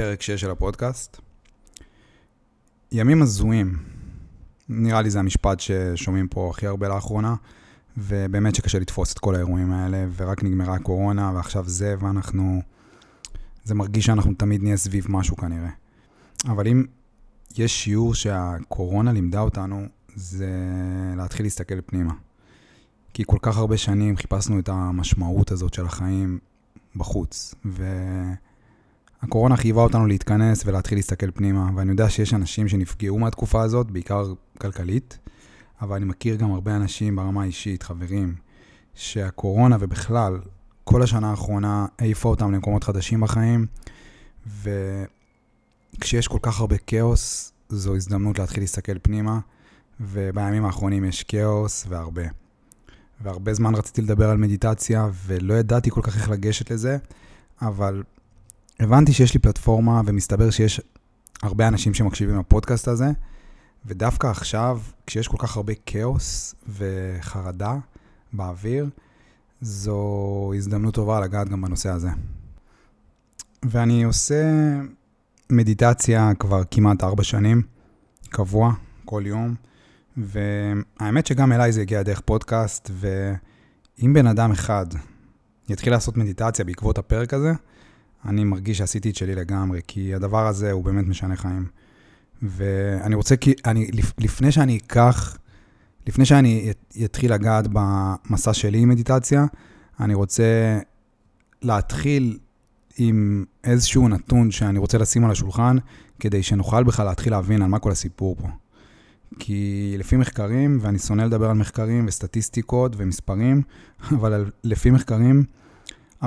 פרק 6 של הפודקאסט. ימים הזויים, נראה לי זה המשפט ששומעים פה הכי הרבה לאחרונה, ובאמת שקשה לתפוס את כל האירועים האלה, ורק נגמרה הקורונה, ועכשיו זה, ואנחנו... זה מרגיש שאנחנו תמיד נהיה סביב משהו כנראה. אבל אם יש שיעור שהקורונה לימדה אותנו, זה להתחיל להסתכל פנימה. כי כל כך הרבה שנים חיפשנו את המשמעות הזאת של החיים בחוץ, והקורונה חייבה אותנו להתכנס ולהתחיל להסתכל פנימה, ואני יודע שיש אנשים שנפגעו מהתקופה הזאת, בעיקר כלכלית, אבל אני מכיר גם הרבה אנשים ברמה האישית, חברים, שהקורונה ובכלל, כל השנה האחרונה העיפה אותם למקומות חדשים בחיים, וכשיש כל כך הרבה כאוס, זו הזדמנות להתחיל להסתכל פנימה, ובימים האחרונים יש כאוס והרבה. והרבה זמן רציתי לדבר על מדיטציה, ולא ידעתי כל כך איך לגשת לזה, אבל הבנתי שיש לי פלטפורמה, ומסתבר שיש הרבה אנשים שמקשיבים לפודקאסט הזה, ודווקא עכשיו, כשיש כל כך הרבה כאוס וחרדה באוויר, זו הזדמנות טובה לגעת גם בנושא הזה. ואני עושה מדיטציה כבר כמעט ארבע שנים, קבוע, כל יום. והאמת שגם אליי זה הגיע דרך פודקאסט, ואם בן אדם אחד יתחיל לעשות מדיטציה בעקבות הפרק הזה, אני מרגיש שעשיתי את שלי לגמרי, כי הדבר הזה הוא באמת משנה חיים. ואני רוצה, כי אני, לפני שאני אקח, לפני שאני אתחיל לגעת במסע שלי עם מדיטציה, אני רוצה להתחיל עם איזשהו נתון שאני רוצה לשים על השולחן, כדי שנוכל בכלל להתחיל להבין על מה כל הסיפור פה. כי לפי מחקרים, ואני שונא לדבר על מחקרים וסטטיסטיקות ומספרים, אבל לפי מחקרים, 47%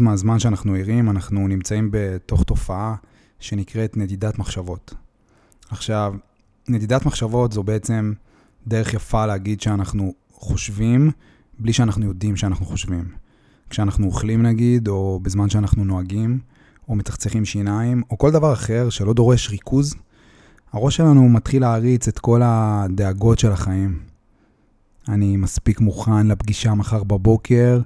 מהזמן שאנחנו ערים, אנחנו נמצאים בתוך תופעה שנקראת נדידת מחשבות. עכשיו, נדידת מחשבות זו בעצם דרך יפה להגיד שאנחנו חושבים בלי שאנחנו יודעים שאנחנו חושבים. כשאנחנו אוכלים נגיד, או בזמן שאנחנו נוהגים, או מצחצחים שיניים, או כל דבר אחר שלא דורש ריכוז, הראש שלנו מתחיל להריץ את כל הדאגות של החיים. אני מספיק מוכן לפגישה מחר בבוקר,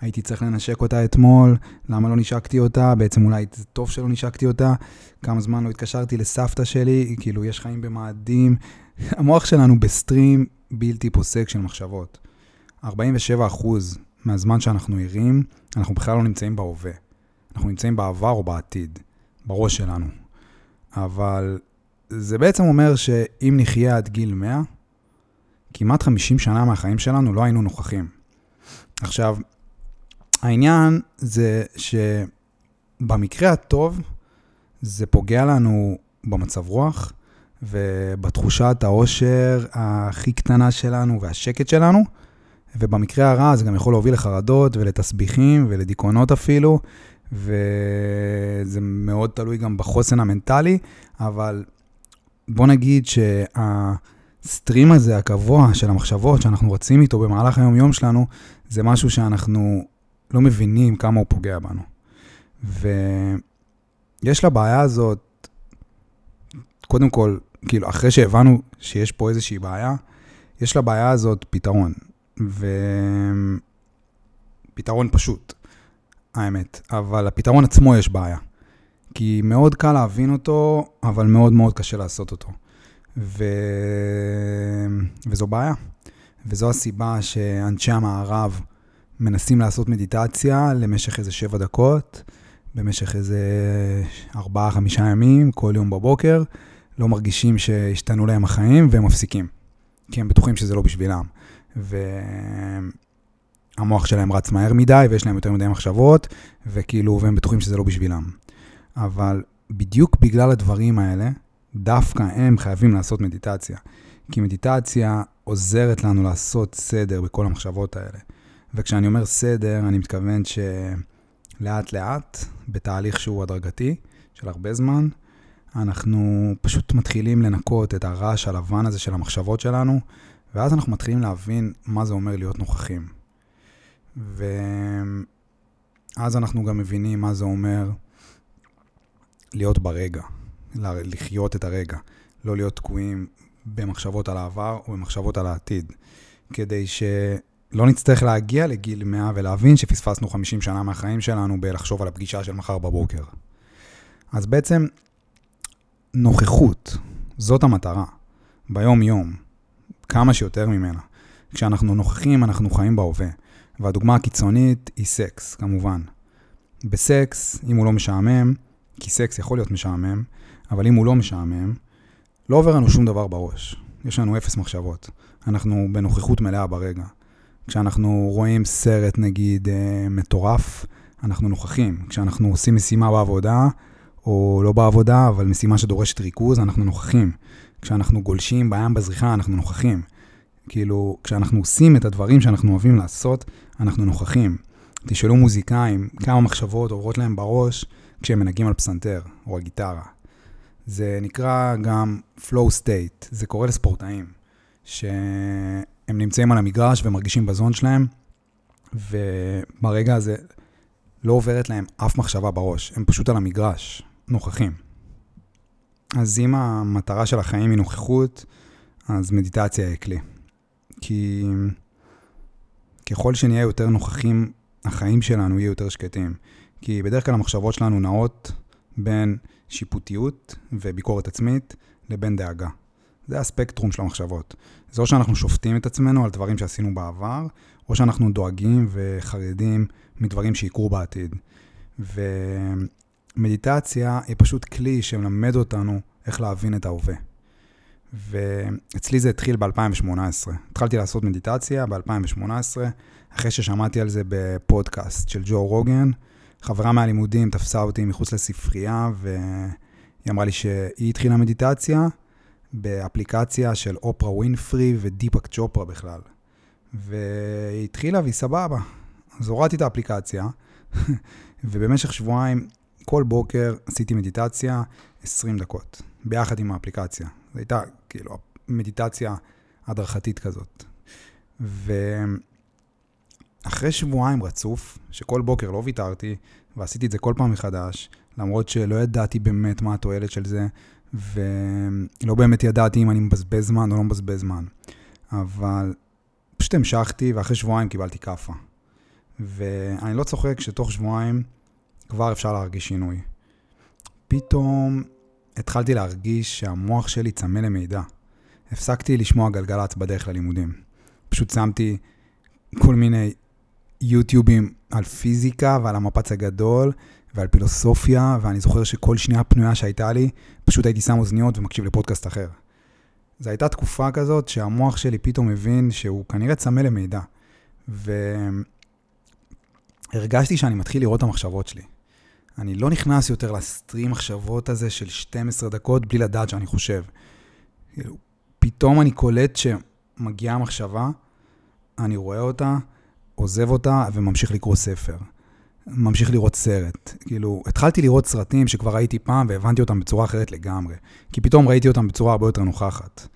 הייתי צריך לנשק אותה אתמול, למה לא נשקתי אותה? בעצם אולי זה טוב שלא נשקתי אותה, כמה זמן לא התקשרתי לסבתא שלי, כאילו יש חיים במאדים. המוח שלנו בסטרים בלתי פוסק של מחשבות. 47% מהזמן שאנחנו ערים, אנחנו בכלל לא נמצאים בהווה. אנחנו נמצאים בעבר או בעתיד, בראש שלנו. אבל זה בעצם אומר שאם נחיה עד גיל 100, כמעט 50 שנה מהחיים שלנו לא היינו נוכחים. עכשיו, העניין זה שבמקרה הטוב, זה פוגע לנו במצב רוח ובתחושת העושר הכי קטנה שלנו והשקט שלנו, ובמקרה הרע זה גם יכול להוביל לחרדות ולתסביכים ולדיכאונות אפילו, וזה מאוד תלוי גם בחוסן המנטלי, אבל בוא נגיד שהסטרים הזה הקבוע של המחשבות שאנחנו רצים איתו במהלך היום-יום שלנו, זה משהו שאנחנו לא מבינים כמה הוא פוגע בנו. ויש לבעיה הזאת, קודם כל, כאילו, אחרי שהבנו שיש פה איזושהי בעיה, יש לבעיה הזאת פתרון. ופתרון פשוט, האמת. אבל הפתרון עצמו יש בעיה. כי מאוד קל להבין אותו, אבל מאוד מאוד קשה לעשות אותו. ו... וזו בעיה. וזו הסיבה שאנשי המערב מנסים לעשות מדיטציה למשך איזה שבע דקות, במשך איזה ארבעה, חמישה ימים, כל יום בבוקר, לא מרגישים שהשתנו להם החיים והם מפסיקים. כי הם בטוחים שזה לא בשבילם. והמוח שלהם רץ מהר מדי ויש להם יותר מדי מחשבות, וכאילו, והם בטוחים שזה לא בשבילם. אבל בדיוק בגלל הדברים האלה, דווקא הם חייבים לעשות מדיטציה. כי מדיטציה עוזרת לנו לעשות סדר בכל המחשבות האלה. וכשאני אומר סדר, אני מתכוון שלאט לאט, בתהליך שהוא הדרגתי, של הרבה זמן, אנחנו פשוט מתחילים לנקות את הרעש הלבן הזה של המחשבות שלנו, ואז אנחנו מתחילים להבין מה זה אומר להיות נוכחים. ואז אנחנו גם מבינים מה זה אומר להיות ברגע, לחיות את הרגע, לא להיות תקועים במחשבות על העבר או במחשבות על העתיד, כדי שלא נצטרך להגיע לגיל 100 ולהבין שפספסנו 50 שנה מהחיים שלנו בלחשוב על הפגישה של מחר בבוקר. אז בעצם נוכחות, זאת המטרה, ביום-יום, כמה שיותר ממנה. כשאנחנו נוכחים, אנחנו חיים בהווה. והדוגמה הקיצונית היא סקס, כמובן. בסקס, אם הוא לא משעמם, כי סקס יכול להיות משעמם, אבל אם הוא לא משעמם, לא עובר לנו שום דבר בראש. יש לנו אפס מחשבות. אנחנו בנוכחות מלאה ברגע. כשאנחנו רואים סרט, נגיד, אה, מטורף, אנחנו נוכחים. כשאנחנו עושים משימה בעבודה, או לא בעבודה, אבל משימה שדורשת ריכוז, אנחנו נוכחים. כשאנחנו גולשים בים בזריחה, אנחנו נוכחים. כאילו, כשאנחנו עושים את הדברים שאנחנו אוהבים לעשות, אנחנו נוכחים. תשאלו מוזיקאים כמה מחשבות עוברות להם בראש כשהם מנהגים על פסנתר או על גיטרה. זה נקרא גם flow state, זה קורה לספורטאים, שהם נמצאים על המגרש ומרגישים בזון שלהם, וברגע הזה לא עוברת להם אף מחשבה בראש, הם פשוט על המגרש, נוכחים. אז אם המטרה של החיים היא נוכחות, אז מדיטציה היא כלי. כי ככל שנהיה יותר נוכחים, החיים שלנו יהיו יותר שקטים. כי בדרך כלל המחשבות שלנו נעות בין שיפוטיות וביקורת עצמית לבין דאגה. זה הספקטרום של המחשבות. זה או שאנחנו שופטים את עצמנו על דברים שעשינו בעבר, או שאנחנו דואגים וחרדים מדברים שיקרו בעתיד. ומדיטציה היא פשוט כלי שמלמד אותנו איך להבין את ההווה. ואצלי זה התחיל ב-2018. התחלתי לעשות מדיטציה ב-2018, אחרי ששמעתי על זה בפודקאסט של ג'ו רוגן. חברה מהלימודים תפסה אותי מחוץ לספרייה, והיא אמרה לי שהיא התחילה מדיטציה באפליקציה של אופרה ווינפרי ודיפק צ'ופרה בכלל. והיא התחילה והיא סבבה. אז הורדתי את האפליקציה, ובמשך שבועיים, כל בוקר עשיתי מדיטציה 20 דקות, ביחד עם האפליקציה. זו הייתה כאילו מדיטציה הדרכתית כזאת. ואחרי שבועיים רצוף, שכל בוקר לא ויתרתי, ועשיתי את זה כל פעם מחדש, למרות שלא ידעתי באמת מה התועלת של זה, ולא באמת ידעתי אם אני מבזבז זמן או לא מבזבז זמן. אבל פשוט המשכתי, ואחרי שבועיים קיבלתי כאפה. ואני לא צוחק שתוך שבועיים כבר אפשר להרגיש שינוי. פתאום התחלתי להרגיש שהמוח שלי צמא למידע. הפסקתי לשמוע גלגלצ בדרך ללימודים. פשוט שמתי כל מיני יוטיובים על פיזיקה ועל המפץ הגדול ועל פילוסופיה, ואני זוכר שכל שנייה פנויה שהייתה לי, פשוט הייתי שם אוזניות ומקשיב לפודקאסט אחר. זו הייתה תקופה כזאת שהמוח שלי פתאום הבין שהוא כנראה צמא למידע. והרגשתי שאני מתחיל לראות את המחשבות שלי. אני לא נכנס יותר לסטרים מחשבות הזה של 12 דקות בלי לדעת שאני חושב. כאילו, פתאום אני קולט שמגיעה מחשבה, אני רואה אותה, עוזב אותה וממשיך לקרוא ספר. ממשיך לראות סרט. כאילו, התחלתי לראות סרטים שכבר ראיתי פעם והבנתי אותם בצורה אחרת לגמרי. כי פתאום ראיתי אותם בצורה הרבה יותר נוכחת.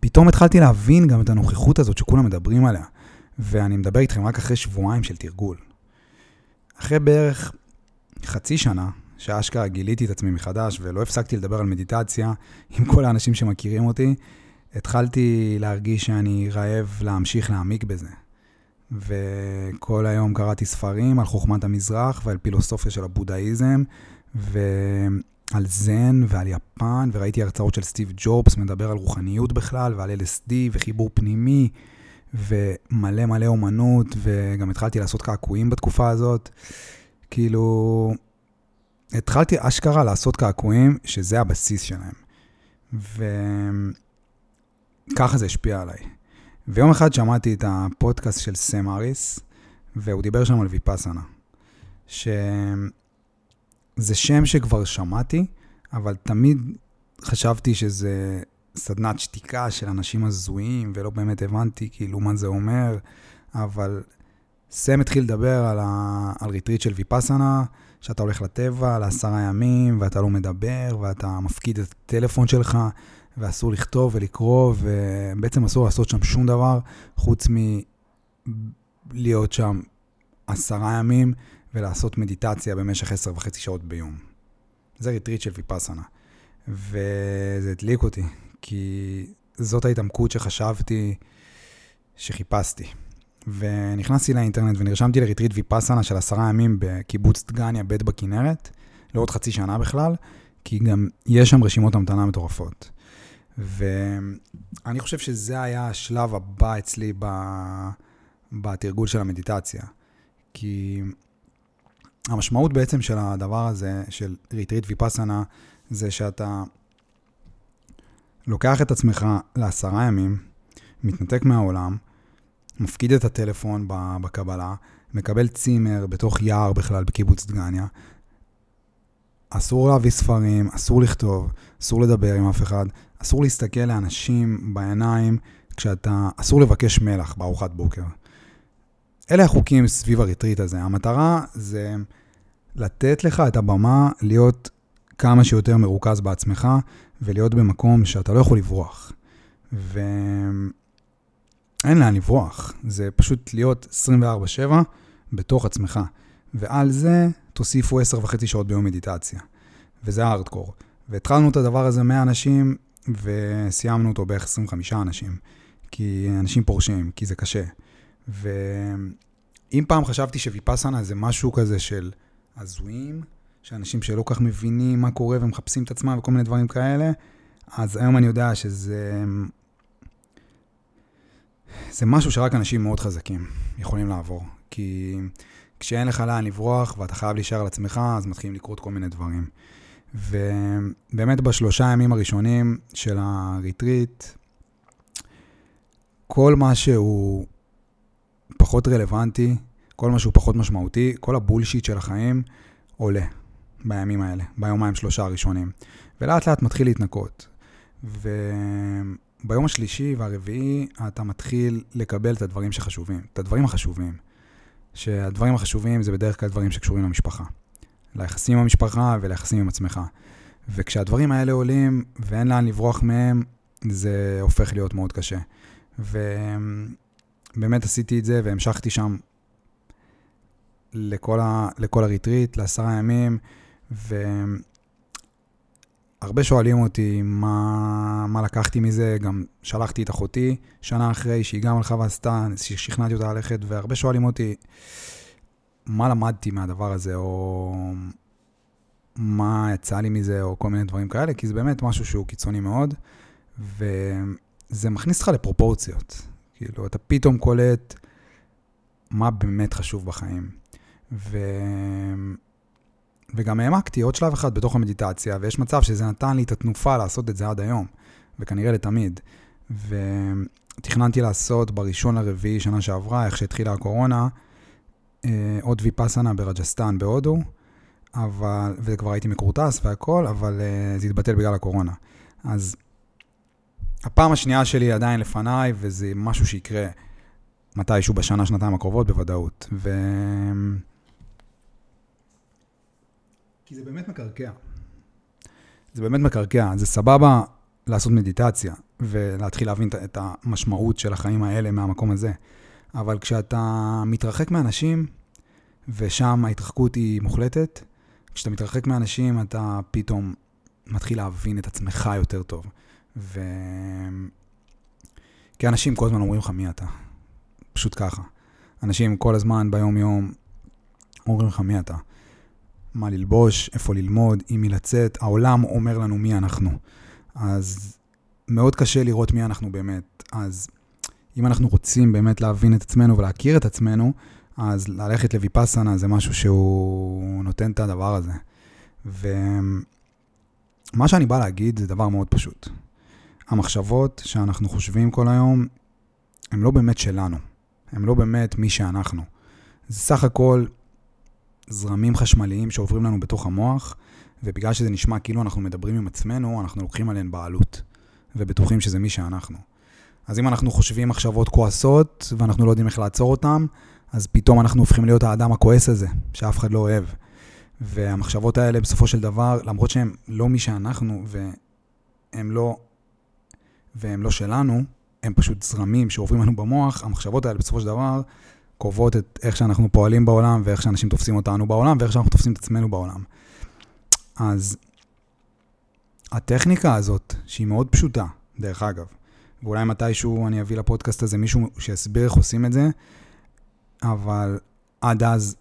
ופתאום התחלתי להבין גם את הנוכחות הזאת שכולם מדברים עליה. ואני מדבר איתכם רק אחרי שבועיים של תרגול. אחרי בערך חצי שנה, שאשכרה גיליתי את עצמי מחדש ולא הפסקתי לדבר על מדיטציה עם כל האנשים שמכירים אותי, התחלתי להרגיש שאני רעב להמשיך להעמיק בזה. וכל היום קראתי ספרים על חוכמת המזרח ועל פילוסופיה של הבודהיזם, ועל זן ועל יפן, וראיתי הרצאות של סטיב ג'ובס מדבר על רוחניות בכלל, ועל LSD וחיבור פנימי, ומלא מלא אומנות, וגם התחלתי לעשות קעקועים בתקופה הזאת. כאילו, התחלתי אשכרה לעשות קעקועים שזה הבסיס שלהם. וככה זה השפיע עליי. ויום אחד שמעתי את הפודקאסט של סם אריס, והוא דיבר שם על ויפאסנה. שזה שם שכבר שמעתי, אבל תמיד חשבתי שזה סדנת שתיקה של אנשים הזויים, ולא באמת הבנתי כאילו מה זה אומר, אבל סם התחיל לדבר על, ה... על ריטריט של ויפאסנה, שאתה הולך לטבע לעשרה ימים, ואתה לא מדבר, ואתה מפקיד את הטלפון שלך, ואסור לכתוב ולקרוא, ובעצם אסור לעשות שם שום דבר, חוץ מלהיות שם עשרה ימים ולעשות מדיטציה במשך עשר וחצי שעות ביום. זה ריטריט של ויפאסנה. וזה הדליק אותי, כי זאת ההתעמקות שחשבתי שחיפשתי. ונכנסתי לאינטרנט ונרשמתי לריטריט ויפאסנה של עשרה ימים בקיבוץ דגניה, בית בכנרת, לעוד חצי שנה בכלל, כי גם יש שם רשימות המתנה מטורפות. ואני חושב שזה היה השלב הבא אצלי ב... בתרגול של המדיטציה. כי המשמעות בעצם של הדבר הזה, של ריטריט ויפאסנה, זה שאתה לוקח את עצמך לעשרה ימים, מתנתק מהעולם, מפקיד את הטלפון בקבלה, מקבל צימר בתוך יער בכלל בקיבוץ דגניה. אסור להביא ספרים, אסור לכתוב, אסור לדבר עם אף אחד, אסור להסתכל לאנשים בעיניים כשאתה, אסור לבקש מלח בארוחת בוקר. אלה החוקים סביב הריטריט הזה. המטרה זה לתת לך את הבמה להיות כמה שיותר מרוכז בעצמך ולהיות במקום שאתה לא יכול לברוח. ואין לאן לברוח, זה פשוט להיות 24/7 בתוך עצמך. ועל זה תוסיפו 10 וחצי שעות ביום מדיטציה. וזה הארדקור. והתחלנו את הדבר הזה 100 אנשים, וסיימנו אותו בערך 25 אנשים. כי אנשים פורשים, כי זה קשה. ואם פעם חשבתי שוויפאסנה זה משהו כזה של הזויים, שאנשים שלא כך מבינים מה קורה ומחפשים את עצמם וכל מיני דברים כאלה, אז היום אני יודע שזה... זה משהו שרק אנשים מאוד חזקים יכולים לעבור. כי כשאין לך לאן לברוח ואתה חייב להישאר על עצמך, אז מתחילים לקרות כל מיני דברים. ובאמת בשלושה הימים הראשונים של הריטריט, כל מה שהוא פחות רלוונטי, כל מה שהוא פחות משמעותי, כל הבולשיט של החיים עולה בימים האלה, ביומיים שלושה הראשונים. ולאט לאט מתחיל להתנקות. וביום השלישי והרביעי אתה מתחיל לקבל את הדברים שחשובים, את הדברים החשובים. שהדברים החשובים זה בדרך כלל דברים שקשורים למשפחה. ליחסים עם המשפחה וליחסים עם עצמך. וכשהדברים האלה עולים ואין לאן לברוח מהם, זה הופך להיות מאוד קשה. ובאמת עשיתי את זה והמשכתי שם לכל, ה... לכל הריטריט, לעשרה ימים, והרבה שואלים אותי מה, מה לקחתי מזה, גם שלחתי את אחותי שנה אחרי, שהיא גם הלכה ועשתה, שכנעתי אותה ללכת, והרבה שואלים אותי מה למדתי מהדבר הזה, או מה יצא לי מזה, או כל מיני דברים כאלה, כי זה באמת משהו שהוא קיצוני מאוד, וזה מכניס אותך לפרופורציות. כאילו, אתה פתאום קולט מה באמת חשוב בחיים. ו... וגם העמקתי עוד שלב אחד בתוך המדיטציה, ויש מצב שזה נתן לי את התנופה לעשות את זה עד היום, וכנראה לתמיד. ותכננתי לעשות בראשון לרביעי שנה שעברה, איך שהתחילה הקורונה, אה, עוד ויפאסנה ברג'סטן בהודו, אבל, וכבר הייתי מקורטס והכל, אבל uh, זה התבטל בגלל הקורונה. אז הפעם השנייה שלי עדיין לפניי, וזה משהו שיקרה מתישהו בשנה, שנתיים הקרובות בוודאות. ו... כי זה באמת מקרקע. זה באמת מקרקע. זה סבבה לעשות מדיטציה ולהתחיל להבין את המשמעות של החיים האלה מהמקום הזה. אבל כשאתה מתרחק מאנשים, ושם ההתרחקות היא מוחלטת, כשאתה מתרחק מאנשים, אתה פתאום מתחיל להבין את עצמך יותר טוב. ו... כי אנשים כל הזמן אומרים לך מי אתה. פשוט ככה. אנשים כל הזמן ביום-יום אומרים לך מי אתה. מה ללבוש, איפה ללמוד, עם מי לצאת. העולם אומר לנו מי אנחנו. אז מאוד קשה לראות מי אנחנו באמת. אז אם אנחנו רוצים באמת להבין את עצמנו ולהכיר את עצמנו, אז ללכת לויפאסנה זה משהו שהוא נותן את הדבר הזה. ומה שאני בא להגיד זה דבר מאוד פשוט. המחשבות שאנחנו חושבים כל היום, הן לא באמת שלנו. הן לא באמת מי שאנחנו. זה סך הכל זרמים חשמליים שעוברים לנו בתוך המוח, ובגלל שזה נשמע כאילו אנחנו מדברים עם עצמנו, אנחנו לוקחים עליהן בעלות, ובטוחים שזה מי שאנחנו. אז אם אנחנו חושבים מחשבות כועסות, ואנחנו לא יודעים איך לעצור אותן, אז פתאום אנחנו הופכים להיות האדם הכועס הזה, שאף אחד לא אוהב. והמחשבות האלה בסופו של דבר, למרות שהן לא מי שאנחנו, והן לא, והן לא שלנו, הם פשוט זרמים שעוברים לנו במוח, המחשבות האלה בסופו של דבר קובעות את איך שאנחנו פועלים בעולם, ואיך שאנשים תופסים אותנו בעולם, ואיך שאנחנו תופסים את עצמנו בעולם. אז הטכניקה הזאת, שהיא מאוד פשוטה, דרך אגב, ואולי מתישהו אני אביא לפודקאסט הזה מישהו שיסביר איך עושים את זה, אבל עד אז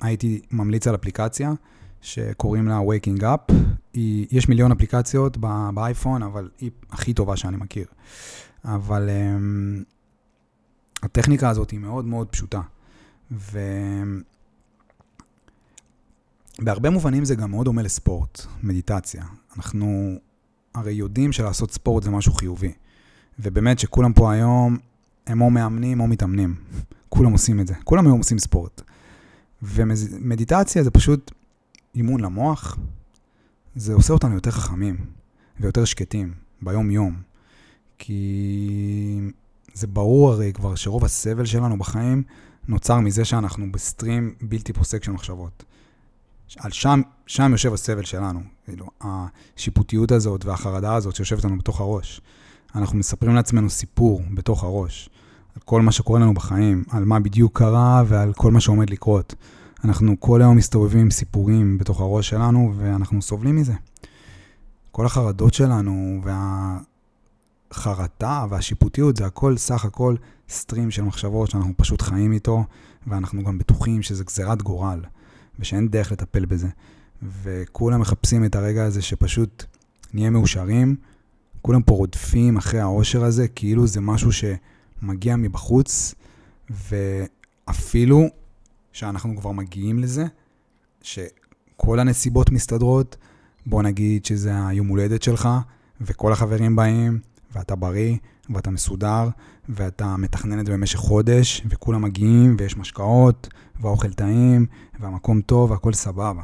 הייתי ממליץ על אפליקציה שקוראים לה Waking Up. היא, יש מיליון אפליקציות באייפון, אבל היא הכי טובה שאני מכיר. אבל um, הטכניקה הזאת היא מאוד מאוד פשוטה. ובהרבה מובנים זה גם מאוד דומה לספורט, מדיטציה. אנחנו הרי יודעים שלעשות ספורט זה משהו חיובי. ובאמת שכולם פה היום הם או מאמנים או מתאמנים. כולם עושים את זה. כולם היום עושים ספורט. ומדיטציה זה פשוט אימון למוח. זה עושה אותנו יותר חכמים ויותר שקטים ביום-יום. כי זה ברור הרי כבר שרוב הסבל שלנו בחיים נוצר מזה שאנחנו בסטרים בלתי פוסק של מחשבות. על שם, שם יושב הסבל שלנו, כאילו, השיפוטיות הזאת והחרדה הזאת שיושבת לנו בתוך הראש. אנחנו מספרים לעצמנו סיפור בתוך הראש, על כל מה שקורה לנו בחיים, על מה בדיוק קרה ועל כל מה שעומד לקרות. אנחנו כל היום מסתובבים עם סיפורים בתוך הראש שלנו, ואנחנו סובלים מזה. כל החרדות שלנו והחרטה והשיפוטיות, זה הכל סך הכל סטרים של מחשבות שאנחנו פשוט חיים איתו, ואנחנו גם בטוחים שזה גזירת גורל, ושאין דרך לטפל בזה. וכולם מחפשים את הרגע הזה שפשוט נהיה מאושרים. כולם פה רודפים אחרי העושר הזה, כאילו זה משהו שמגיע מבחוץ, ואפילו שאנחנו כבר מגיעים לזה, שכל הנסיבות מסתדרות, בוא נגיד שזה היום הולדת שלך, וכל החברים באים, ואתה בריא, ואתה מסודר, ואתה מתכנן את זה במשך חודש, וכולם מגיעים, ויש משקאות, והאוכל טעים, והמקום טוב, והכל סבבה.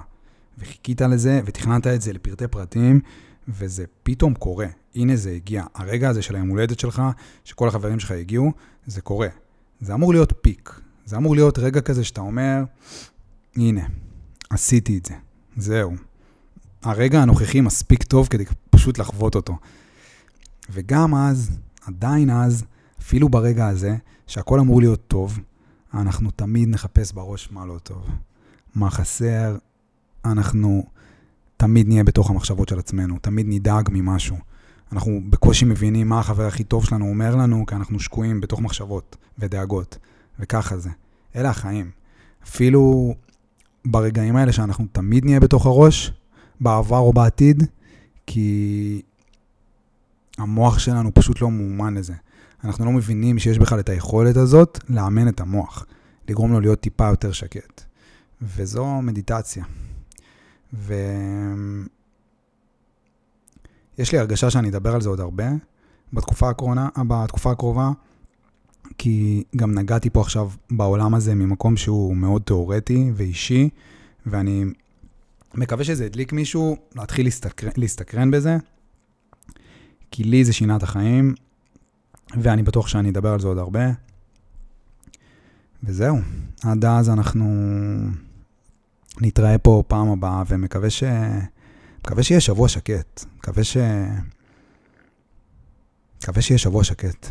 וחיכית לזה, ותכננת את זה לפרטי פרטים, וזה פתאום קורה. הנה זה הגיע. הרגע הזה של היום הולדת שלך, שכל החברים שלך הגיעו, זה קורה. זה אמור להיות פיק. זה אמור להיות רגע כזה שאתה אומר, הנה, עשיתי את זה, זהו. הרגע הנוכחי מספיק טוב כדי פשוט לחוות אותו. וגם אז, עדיין אז, אפילו ברגע הזה, שהכל אמור להיות טוב, אנחנו תמיד נחפש בראש מה לא טוב. מה חסר, אנחנו תמיד נהיה בתוך המחשבות של עצמנו, תמיד נדאג ממשהו. אנחנו בקושי מבינים מה החבר הכי טוב שלנו אומר לנו, כי אנחנו שקועים בתוך מחשבות ודאגות. וככה זה. אלה החיים. אפילו ברגעים האלה שאנחנו תמיד נהיה בתוך הראש, בעבר או בעתיד, כי המוח שלנו פשוט לא מאומן לזה. אנחנו לא מבינים שיש בכלל את היכולת הזאת לאמן את המוח, לגרום לו להיות טיפה יותר שקט. וזו מדיטציה. ויש לי הרגשה שאני אדבר על זה עוד הרבה בתקופה, הקרונה, בתקופה הקרובה, כי גם נגעתי פה עכשיו בעולם הזה ממקום שהוא מאוד תיאורטי ואישי, ואני מקווה שזה הדליק מישהו להתחיל להסתקרן, להסתקרן בזה, כי לי זה שינה את החיים, ואני בטוח שאני אדבר על זה עוד הרבה. וזהו, עד אז אנחנו נתראה פה פעם הבאה, ומקווה ש... מקווה שיהיה שבוע שקט. מקווה ש... מקווה שיהיה שבוע שקט.